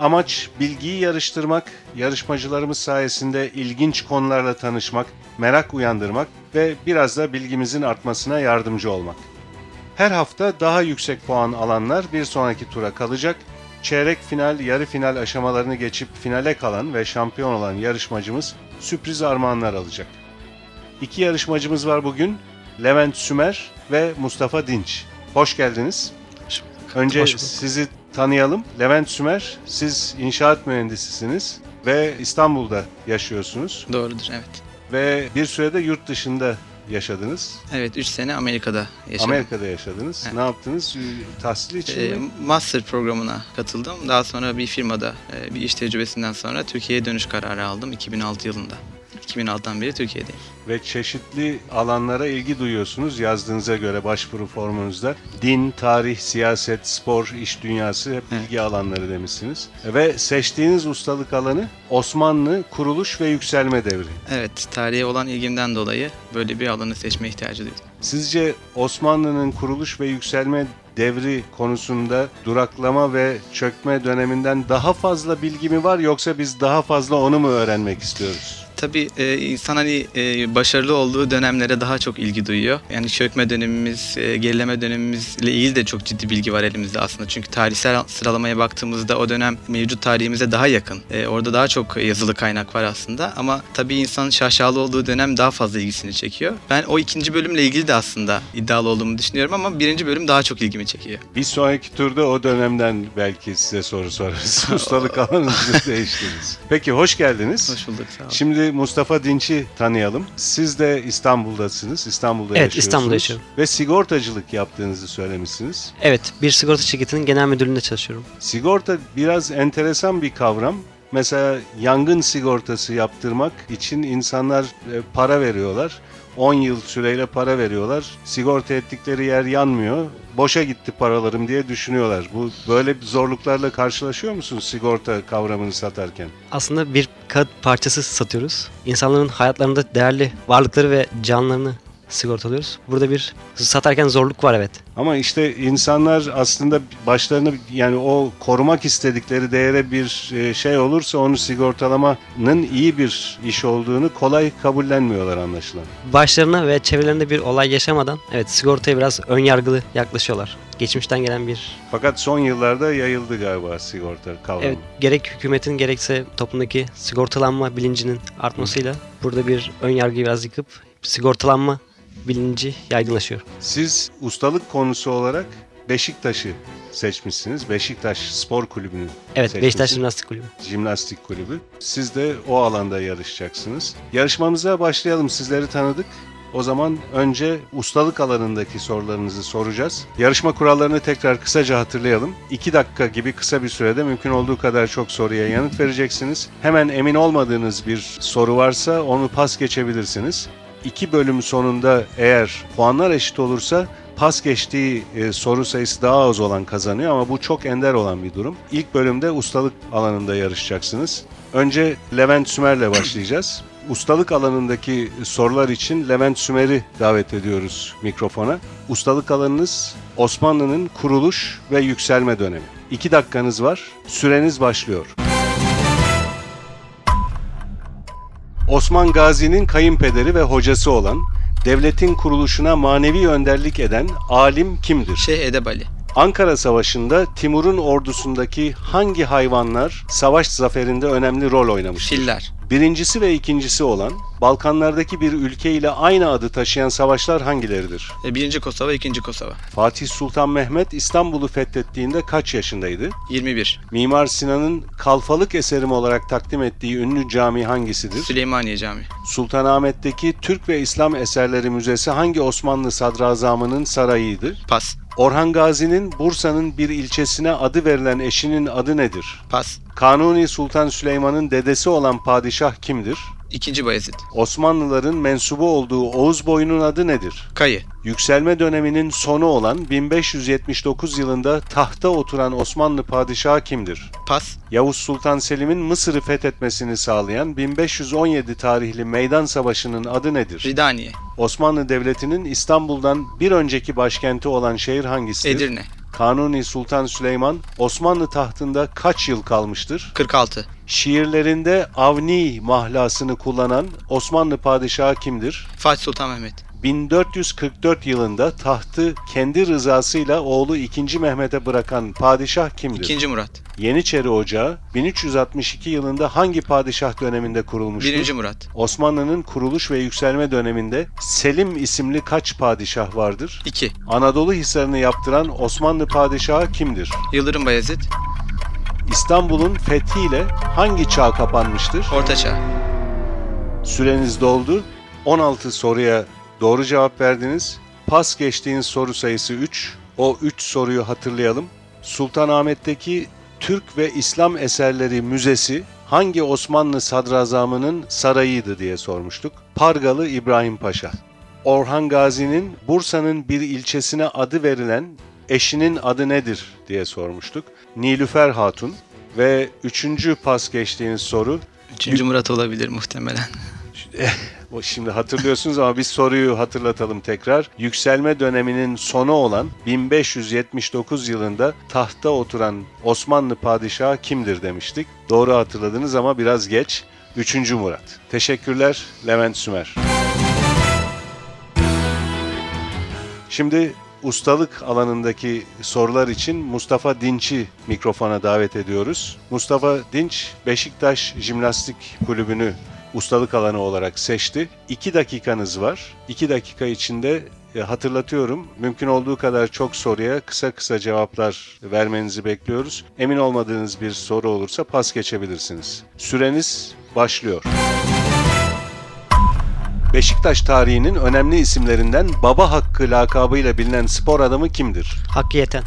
Amaç bilgiyi yarıştırmak, yarışmacılarımız sayesinde ilginç konularla tanışmak, merak uyandırmak ve biraz da bilgimizin artmasına yardımcı olmak. Her hafta daha yüksek puan alanlar bir sonraki tura kalacak. Çeyrek final, yarı final aşamalarını geçip finale kalan ve şampiyon olan yarışmacımız sürpriz armağanlar alacak. İki yarışmacımız var bugün. Levent Sümer ve Mustafa Dinç. Hoş geldiniz. Önce Hoş bulduk. sizi tanıyalım. Levent Sümer, siz inşaat mühendisisiniz ve İstanbul'da yaşıyorsunuz Doğrudur evet. ve bir sürede yurt dışında yaşadınız. Evet 3 sene Amerika'da yaşadım. Amerika'da yaşadınız. Evet. Ne yaptınız? Ee, Tahsil için Ee, mi? master programına katıldım. Daha sonra bir firmada e, bir iş tecrübesinden sonra Türkiye'ye dönüş kararı aldım 2006 yılında. 2006'dan beri Türkiye'deyim. Ve çeşitli alanlara ilgi duyuyorsunuz yazdığınıza göre başvuru formunuzda. Din, tarih, siyaset, spor, iş dünyası hep Evet. ilgi alanları demişsiniz. Ve seçtiğiniz ustalık alanı Osmanlı kuruluş ve yükselme devri. Evet tarihe olan ilgimden dolayı böyle bir alanı seçme ihtiyacı duydum. Sizce Osmanlı'nın kuruluş ve yükselme devri konusunda duraklama ve çökme döneminden daha fazla bilgi mi var yoksa biz daha fazla onu mu öğrenmek istiyoruz? Tabii e, insan hani e, başarılı olduğu dönemlere daha çok ilgi duyuyor. Yani çökme dönemimiz, e, gerileme dönemimizle ilgili de çok ciddi bilgi var elimizde aslında. Çünkü tarihsel sıralamaya baktığımızda o dönem mevcut tarihimize daha yakın. E, orada daha çok yazılı kaynak var aslında. Ama tabii insanın şaşalı olduğu dönem daha fazla ilgisini çekiyor. Ben o ikinci bölümle ilgili de aslında iddialı olduğumu düşünüyorum ama birinci bölüm daha çok ilgimi çekiyor. Bir sonraki turda o dönemden belki size soru sorarız. Ustalık alanınızı değiştiririz. Peki hoş geldiniz. Hoş bulduk sağ olun. Şimdi Mustafa Dinç'i tanıyalım. Siz de İstanbul'dasınız. İstanbul'da Evet, yaşıyorsunuz. İstanbul'da yaşıyorum. Ve sigortacılık yaptığınızı söylemişsiniz. Evet, bir sigorta şirketinin genel müdürlüğünde çalışıyorum. Sigorta biraz enteresan bir kavram. Mesela yangın sigortası yaptırmak için insanlar e, para veriyorlar. 10 yıl süreyle para veriyorlar. Sigorta ettikleri yer yanmıyor. Boşa gitti paralarım diye düşünüyorlar. Bu böyle zorluklarla karşılaşıyor musunuz sigorta kavramını satarken? Aslında bir kağıt parçası satıyoruz. İnsanların hayatlarında değerli varlıkları ve canlarını sigortalıyoruz. Burada bir satarken zorluk var evet. Ama işte insanlar aslında başlarını yani o korumak istedikleri değere bir e, şey olursa onu sigortalamanın iyi bir iş olduğunu kolay kabullenmiyorlar anlaşılan. Başlarına ve çevrelerinde bir olay yaşamadan evet sigortaya biraz ön yargılı yaklaşıyorlar. Geçmişten gelen bir Fakat son yıllarda yayıldı galiba sigorta kavramı. evet gerek hükümetin gerekse toplumdaki sigortalanma bilincinin artmasıyla burada bir ön yargıyı biraz yıkıp sigortalanma bilinci yaygınlaşıyor. Siz ustalık konusu olarak Beşiktaş'ı seçmişsiniz. Beşiktaş Spor Kulübü'nü Evet. Beşiktaş Jimnastik Kulübü. Jimnastik Kulübü. Siz de o alanda yarışacaksınız. Yarışmamıza başlayalım. Sizleri tanıdık. O zaman önce ustalık alanındaki sorularınızı soracağız. Yarışma kurallarını tekrar kısaca hatırlayalım. 2 dakika gibi kısa bir sürede mümkün olduğu kadar çok soruya yanıt vereceksiniz. Hemen emin olmadığınız bir soru varsa onu pas geçebilirsiniz. İki bölüm sonunda eğer puanlar eşit olursa pas geçtiği e, soru sayısı daha az olan kazanıyor ama bu çok ender olan bir durum. İlk bölümde ustalık alanında yarışacaksınız. Önce Levent Sümer'le başlayacağız. Ustalık alanındaki sorular için Levent Sümer'i davet ediyoruz mikrofona. Ustalık alanınız Osmanlı'nın kuruluş ve yükselme dönemi. İki dakikanız var. Süreniz başlıyor. Osman Gazi'nin kayınpederi ve hocası olan, devletin kuruluşuna manevi önderlik eden alim kimdir? Şeyh Edebali. Ankara Savaşı'nda Timur'un ordusundaki hangi hayvanlar savaş zaferinde önemli rol oynamıştır? Filler. Birincisi ve ikincisi olan Balkanlardaki bir ülke ile aynı adı taşıyan savaşlar hangileridir? E, birinci Kosova, ikinci Kosova. Fatih Sultan Mehmet İstanbul'u fethettiğinde kaç yaşındaydı? 21. Mimar Sinan'ın kalfalık eserim olarak takdim ettiği ünlü cami hangisidir? Süleymaniye Camii. Sultanahmet'teki Türk ve İslam Eserleri Müzesi hangi Osmanlı sadrazamının sarayıydı? Pas. Orhan Gazi'nin Bursa'nın bir ilçesine adı verilen eşinin adı nedir? Pas. Kanuni Sultan Süleyman'ın dedesi olan padişah kimdir? İkinci Bayezid. Osmanlıların mensubu olduğu Oğuz boyunun adı nedir? Kayı. Yükselme döneminin sonu olan 1579 yılında tahta oturan Osmanlı padişahı kimdir? Pas. Yavuz Sultan Selim'in Mısır'ı fethetmesini sağlayan 1517 tarihli Meydan Savaşı'nın adı nedir? Ridaniye. Osmanlı Devleti'nin İstanbul'dan bir önceki başkenti olan şehir hangisidir? Edirne. Kanuni Sultan Süleyman Osmanlı tahtında kaç yıl kalmıştır? 46. Şiirlerinde Avni mahlasını kullanan Osmanlı padişahı kimdir? Fatih Sultan Mehmet. 1444 yılında tahtı kendi rızasıyla oğlu 2. Mehmet'e bırakan padişah kimdir? İkinci Murat. Yeniçeri Ocağı 1362 yılında hangi padişah döneminde kurulmuştur? Birinci Murat. Osmanlı'nın kuruluş ve yükselme döneminde Selim isimli kaç padişah vardır? 2. Anadolu Hisarı'nı yaptıran Osmanlı padişahı kimdir? Yıldırım Bayezid. İstanbul'un fethiyle hangi çağ kapanmıştır? Orta Çağ. Süreniz doldu. 16 soruya doğru cevap verdiniz. Pas geçtiğiniz soru sayısı 3. O 3 soruyu hatırlayalım. Sultanahmet'teki Türk ve İslam Eserleri Müzesi hangi Osmanlı sadrazamının sarayıydı diye sormuştuk. Pargalı İbrahim Paşa. Orhan Gazi'nin Bursa'nın bir ilçesine adı verilen eşinin adı nedir diye sormuştuk. Nilüfer Hatun ve üçüncü pas geçtiğiniz soru Üçüncü Murat olabilir muhtemelen. O Şimdi hatırlıyorsunuz ama biz soruyu hatırlatalım tekrar. Yükselme döneminin sonu olan 1579 yılında tahta oturan Osmanlı padişahı kimdir demiştik. Doğru hatırladınız ama biraz geç. 3. Murat. Teşekkürler Levent Sümer. Şimdi ustalık alanındaki sorular için Mustafa Dinç'i mikrofona davet ediyoruz. Mustafa Dinç, Beşiktaş Jimnastik Kulübü'nü ustalık alanı olarak seçti. 2 dakikanız var. 2 dakika içinde e, hatırlatıyorum. Mümkün olduğu kadar çok soruya kısa kısa cevaplar vermenizi bekliyoruz. Emin olmadığınız bir soru olursa pas geçebilirsiniz. Süreniz başlıyor. Beşiktaş tarihinin önemli isimlerinden Baba Hakkı lakabıyla bilinen spor adamı kimdir? Hakkı yeten.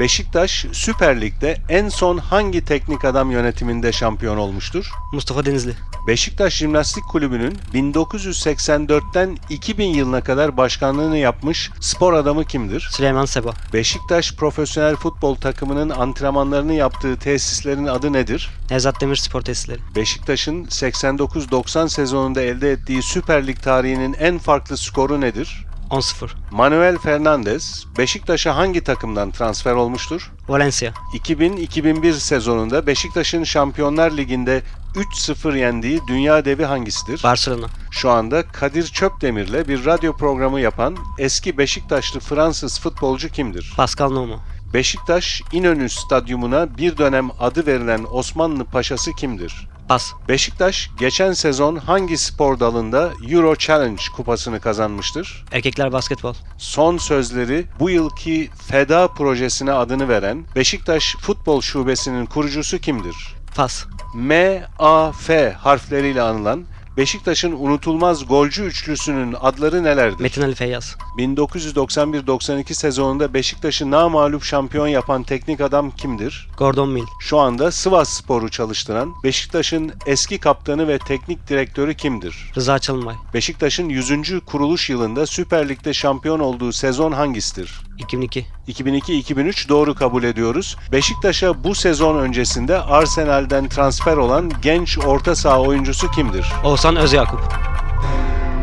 Beşiktaş Süper Lig'de en son hangi teknik adam yönetiminde şampiyon olmuştur? Mustafa Denizli. Beşiktaş Jimnastik Kulübü'nün 1984'ten 2000 yılına kadar başkanlığını yapmış spor adamı kimdir? Süleyman Seba. Beşiktaş profesyonel futbol takımının antrenmanlarını yaptığı tesislerin adı nedir? Nevzat Demir Spor Tesisleri. Beşiktaş'ın 89-90 sezonunda elde ettiği Süper Lig tarihinin en farklı skoru nedir? 10-0. Manuel Fernandes Beşiktaş'a hangi takımdan transfer olmuştur? Valencia. 2000-2001 sezonunda Beşiktaş'ın Şampiyonlar Ligi'nde 3-0 yendiği dünya devi hangisidir? Barcelona. Şu anda Kadir Çöpdemir'le bir radyo programı yapan eski Beşiktaşlı Fransız futbolcu kimdir? Pascal Nomo. Beşiktaş İnönü Stadyumuna bir dönem adı verilen Osmanlı Paşası kimdir? Pas. Beşiktaş geçen sezon hangi spor dalında Euro Challenge kupasını kazanmıştır? Erkekler basketbol. Son sözleri bu yılki FEDA projesine adını veren Beşiktaş Futbol Şubesi'nin kurucusu kimdir? Pas. M, A, F harfleriyle anılan Beşiktaş'ın unutulmaz golcü üçlüsünün adları nelerdir? Metin Ali Feyyaz. 1991-92 sezonunda Beşiktaş'ı namağlup şampiyon yapan teknik adam kimdir? Gordon Mill. Şu anda Sivas Spor'u çalıştıran Beşiktaş'ın eski kaptanı ve teknik direktörü kimdir? Rıza Çalınbay. Beşiktaş'ın 100. kuruluş yılında Süper Lig'de şampiyon olduğu sezon hangisidir? 2002. 2002-2003 doğru kabul ediyoruz. Beşiktaş'a bu sezon öncesinde Arsenal'den transfer olan genç orta saha oyuncusu kimdir? Oğuzhan Özyakup.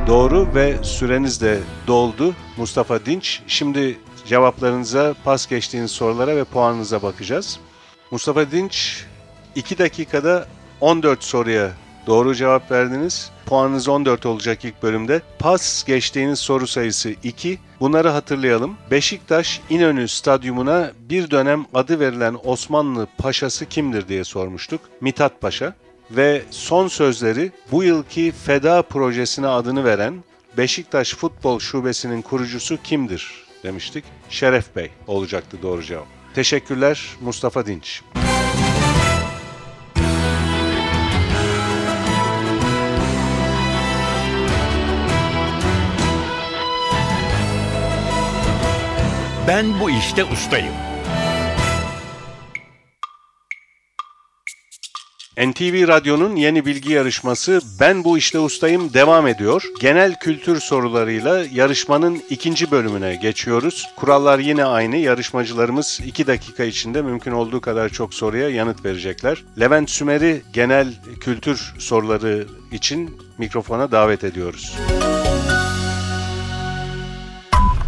Doğru ve süreniz de doldu Mustafa Dinç. Şimdi cevaplarınıza, pas geçtiğiniz sorulara ve puanınıza bakacağız. Mustafa Dinç 2 dakikada 14 soruya doğru cevap verdiniz. Puanınız 14 olacak ilk bölümde. Pas geçtiğiniz soru sayısı 2. Bunları hatırlayalım. Beşiktaş İnönü Stadyumuna bir dönem adı verilen Osmanlı paşası kimdir diye sormuştuk. Mithat Paşa. ve son sözleri bu yılki Feda projesine adını veren Beşiktaş Futbol Şubesi'nin kurucusu kimdir demiştik. Şeref Bey olacaktı doğru cevap. Teşekkürler Mustafa Dinç. Ben bu işte ustayım. NTV Radyo'nun yeni bilgi yarışması Ben Bu İşte Ustayım devam ediyor. Genel kültür sorularıyla yarışmanın ikinci bölümüne geçiyoruz. Kurallar yine aynı. Yarışmacılarımız 2 dakika içinde mümkün olduğu kadar çok soruya yanıt verecekler. Levent Sümer'i genel kültür soruları için mikrofona davet ediyoruz.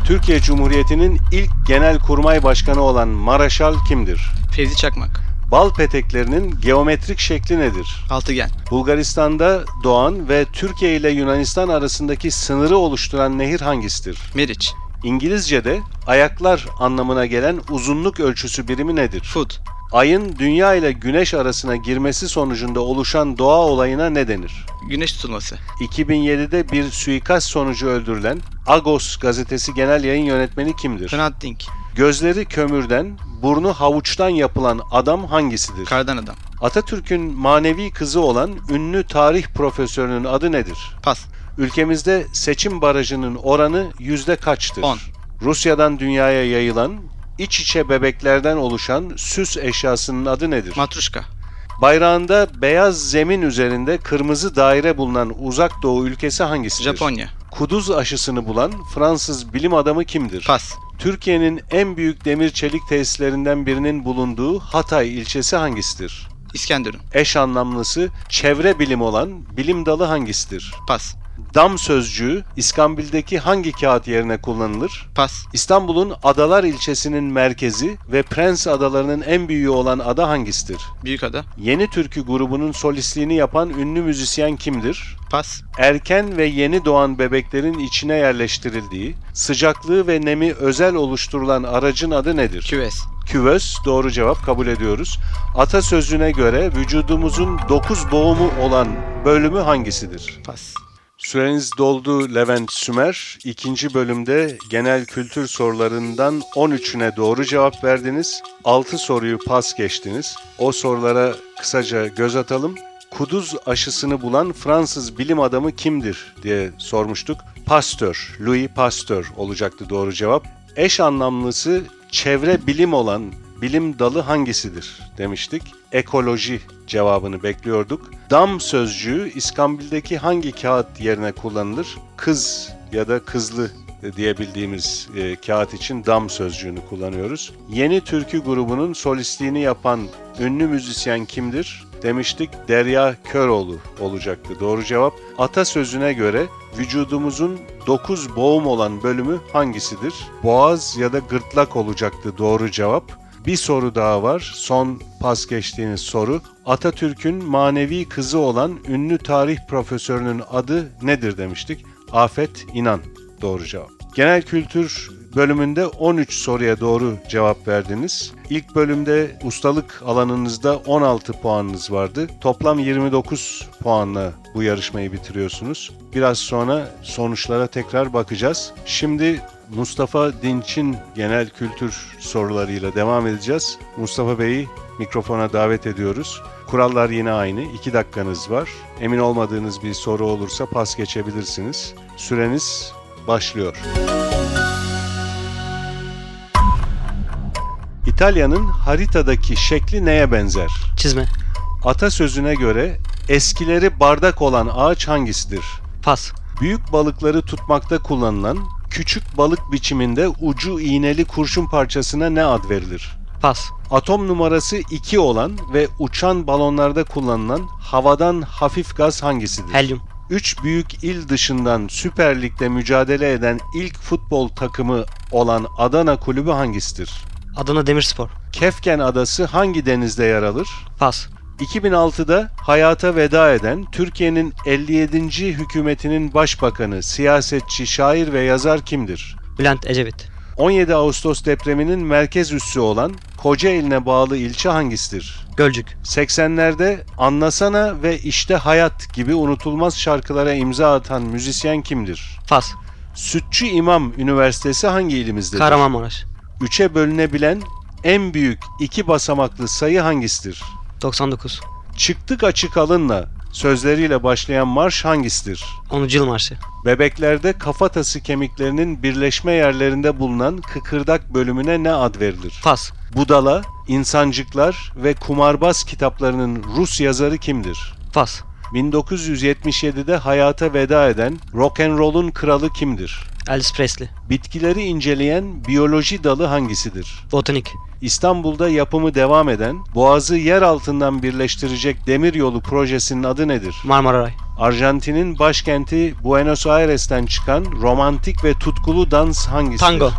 Türkiye Cumhuriyeti'nin ilk genel kurmay başkanı olan Maraşal kimdir? Fevzi Çakmak. Bal peteklerinin geometrik şekli nedir? Altıgen. Bulgaristan'da doğan ve Türkiye ile Yunanistan arasındaki sınırı oluşturan nehir hangisidir? Meriç. İngilizce'de ayaklar anlamına gelen uzunluk ölçüsü birimi nedir? Foot. Ayın dünya ile güneş arasına girmesi sonucunda oluşan doğa olayına ne denir? Güneş tutulması. 2007'de bir suikast sonucu öldürülen Agos gazetesi genel yayın yönetmeni kimdir? Hrant Dink. Gözleri kömürden, burnu havuçtan yapılan adam hangisidir? Kardan adam. Atatürk'ün manevi kızı olan ünlü tarih profesörünün adı nedir? Pas. Ülkemizde seçim barajının oranı yüzde kaçtır? 10. Rusya'dan dünyaya yayılan iç içe bebeklerden oluşan süs eşyasının adı nedir? Matruşka. Bayrağında beyaz zemin üzerinde kırmızı daire bulunan uzak doğu ülkesi hangisidir? Japonya. Kuduz aşısını bulan Fransız bilim adamı kimdir? Pas. Türkiye'nin en büyük demir çelik tesislerinden birinin bulunduğu Hatay ilçesi hangisidir? İskenderun. Eş anlamlısı çevre bilim olan bilim dalı hangisidir? Pas. Dam sözcüğü İskambil'deki hangi kağıt yerine kullanılır? Pas. İstanbul'un Adalar ilçesinin merkezi ve Prens adalarının en büyüğü olan ada hangisidir? Büyükada. Yeni Türkü grubunun solistliğini yapan ünlü müzisyen kimdir? Pas. Erken ve yeni doğan bebeklerin içine yerleştirildiği, sıcaklığı ve nemi özel oluşturulan aracın adı nedir? Küves. Küvöz doğru cevap kabul ediyoruz. Atasözüne göre vücudumuzun 9 boğumu olan bölümü hangisidir? Pas. Süreniz doldu Levent Sümer. İkinci bölümde genel kültür sorularından 13'üne doğru cevap verdiniz. 6 soruyu pas geçtiniz. O sorulara kısaca göz atalım. Kuduz aşısını bulan Fransız bilim adamı kimdir diye sormuştuk. Pasteur, Louis Pasteur olacaktı doğru cevap. Eş anlamlısı çevre bilim olan bilim dalı hangisidir demiştik. Ekoloji cevabını bekliyorduk. Dam sözcüğü İskambil'deki hangi kağıt yerine kullanılır? Kız ya da kızlı diyebildiğimiz e, kağıt için dam sözcüğünü kullanıyoruz. Yeni Türkü grubunun solistliğini yapan ünlü müzisyen kimdir? Demiştik Derya Köroğlu olacaktı doğru cevap. Atasözüne göre vücudumuzun 9 boğum olan bölümü hangisidir? Boğaz ya da gırtlak olacaktı doğru cevap. Bir soru daha var. Son pas geçtiğiniz soru. Atatürk'ün manevi kızı olan ünlü tarih profesörünün adı nedir demiştik. Afet İnan doğru cevap. Genel kültür bölümünde 13 soruya doğru cevap verdiniz. İlk bölümde ustalık alanınızda 16 puanınız vardı. Toplam 29 puanla bu yarışmayı bitiriyorsunuz. Biraz sonra sonuçlara tekrar bakacağız. Şimdi Mustafa Dinç'in genel kültür sorularıyla devam edeceğiz. Mustafa Bey'i mikrofona davet ediyoruz. Kurallar yine aynı. 2 dakikanız var. Emin olmadığınız bir soru olursa pas geçebilirsiniz. Süreniz başlıyor. İtalya'nın haritadaki şekli neye benzer? Çizme. Atasözüne göre eskileri bardak olan ağaç hangisidir? Pas. Büyük balıkları tutmakta kullanılan küçük balık biçiminde ucu iğneli kurşun parçasına ne ad verilir? Pas. Atom numarası 2 olan ve uçan balonlarda kullanılan havadan hafif gaz hangisidir? Helyum. 3 büyük il dışından Süper Lig'de mücadele eden ilk futbol takımı olan Adana Kulübü hangisidir? Adana Demirspor. Kefken Adası hangi denizde yer alır? Pas. 2006'da hayata veda eden Türkiye'nin 57. hükümetinin başbakanı, siyasetçi, şair ve yazar kimdir? Bülent Ecevit. 17 Ağustos depreminin merkez üssü olan Kocaeli'ne bağlı ilçe hangisidir? Gölcük. 80'lerde Anlasana ve İşte Hayat gibi unutulmaz şarkılara imza atan müzisyen kimdir? Fas. Sütçü İmam Üniversitesi hangi ilimizdedir? Kahramanmaraş. Üçe bölünebilen en büyük iki basamaklı sayı hangisidir? 99. Çıktık açık alınla sözleriyle başlayan marş hangisidir? 10. yıl marşı. Bebeklerde kafatası kemiklerinin birleşme yerlerinde bulunan kıkırdak bölümüne ne ad verilir? Fas. Budala, İnsancıklar ve Kumarbaz kitaplarının Rus yazarı kimdir? Fas. 1977'de hayata veda eden rock and roll'un kralı kimdir? Elvis Presley. Bitkileri inceleyen biyoloji dalı hangisidir? Botanik. İstanbul'da yapımı devam eden, Boğaz'ı yer altından birleştirecek demiryolu projesinin adı nedir? Marmara Ray. Arjantin'in başkenti Buenos Aires'ten çıkan romantik ve tutkulu dans hangisidir? Tango.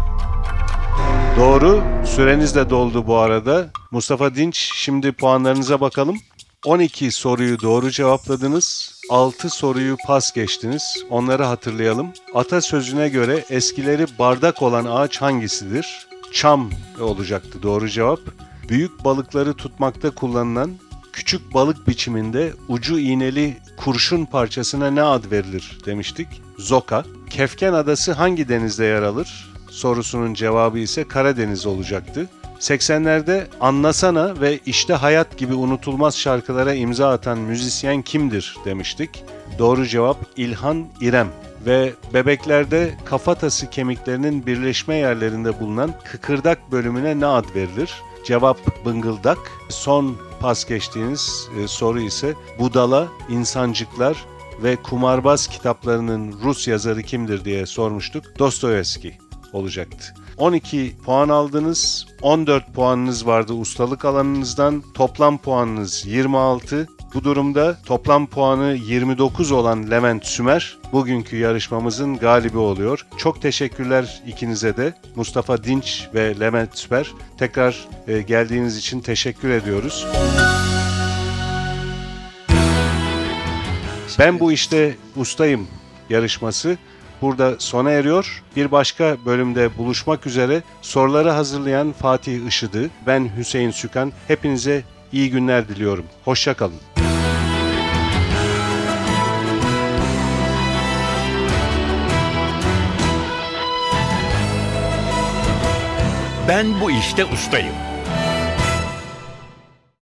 Doğru. Süreniz de doldu bu arada. Mustafa Dinç, şimdi puanlarınıza bakalım. 12 soruyu doğru cevapladınız. 6 soruyu pas geçtiniz. Onları hatırlayalım. Atasözüne göre eskileri bardak olan ağaç hangisidir? Çam olacaktı doğru cevap. Büyük balıkları tutmakta kullanılan küçük balık biçiminde ucu iğneli kurşun parçasına ne ad verilir demiştik. Zoka. Kefken Adası hangi denizde yer alır? Sorusunun cevabı ise Karadeniz olacaktı. 80'lerde Anlasana ve İşte Hayat gibi unutulmaz şarkılara imza atan müzisyen kimdir demiştik. Doğru cevap İlhan İrem ve bebeklerde kafatası kemiklerinin birleşme yerlerinde bulunan kıkırdak bölümüne ne ad verilir? Cevap bıngıldak. Son pas geçtiğiniz e, soru ise Budala, İnsancıklar ve Kumarbaz kitaplarının Rus yazarı kimdir diye sormuştuk. Dostoyevski olacaktı. 12 puan aldınız. 14 puanınız vardı ustalık alanınızdan. Toplam puanınız 26. Bu durumda toplam puanı 29 olan Levent Sümer bugünkü yarışmamızın galibi oluyor. Çok teşekkürler ikinize de. Mustafa Dinç ve Levent Sümer. Tekrar e, geldiğiniz için teşekkür ediyoruz. Ben bu işte ustayım yarışması burada sona eriyor. Bir başka bölümde buluşmak üzere soruları hazırlayan Fatih Işıdı, ben Hüseyin Sükan. Hepinize iyi günler diliyorum. Hoşçakalın. Ben bu işte ustayım.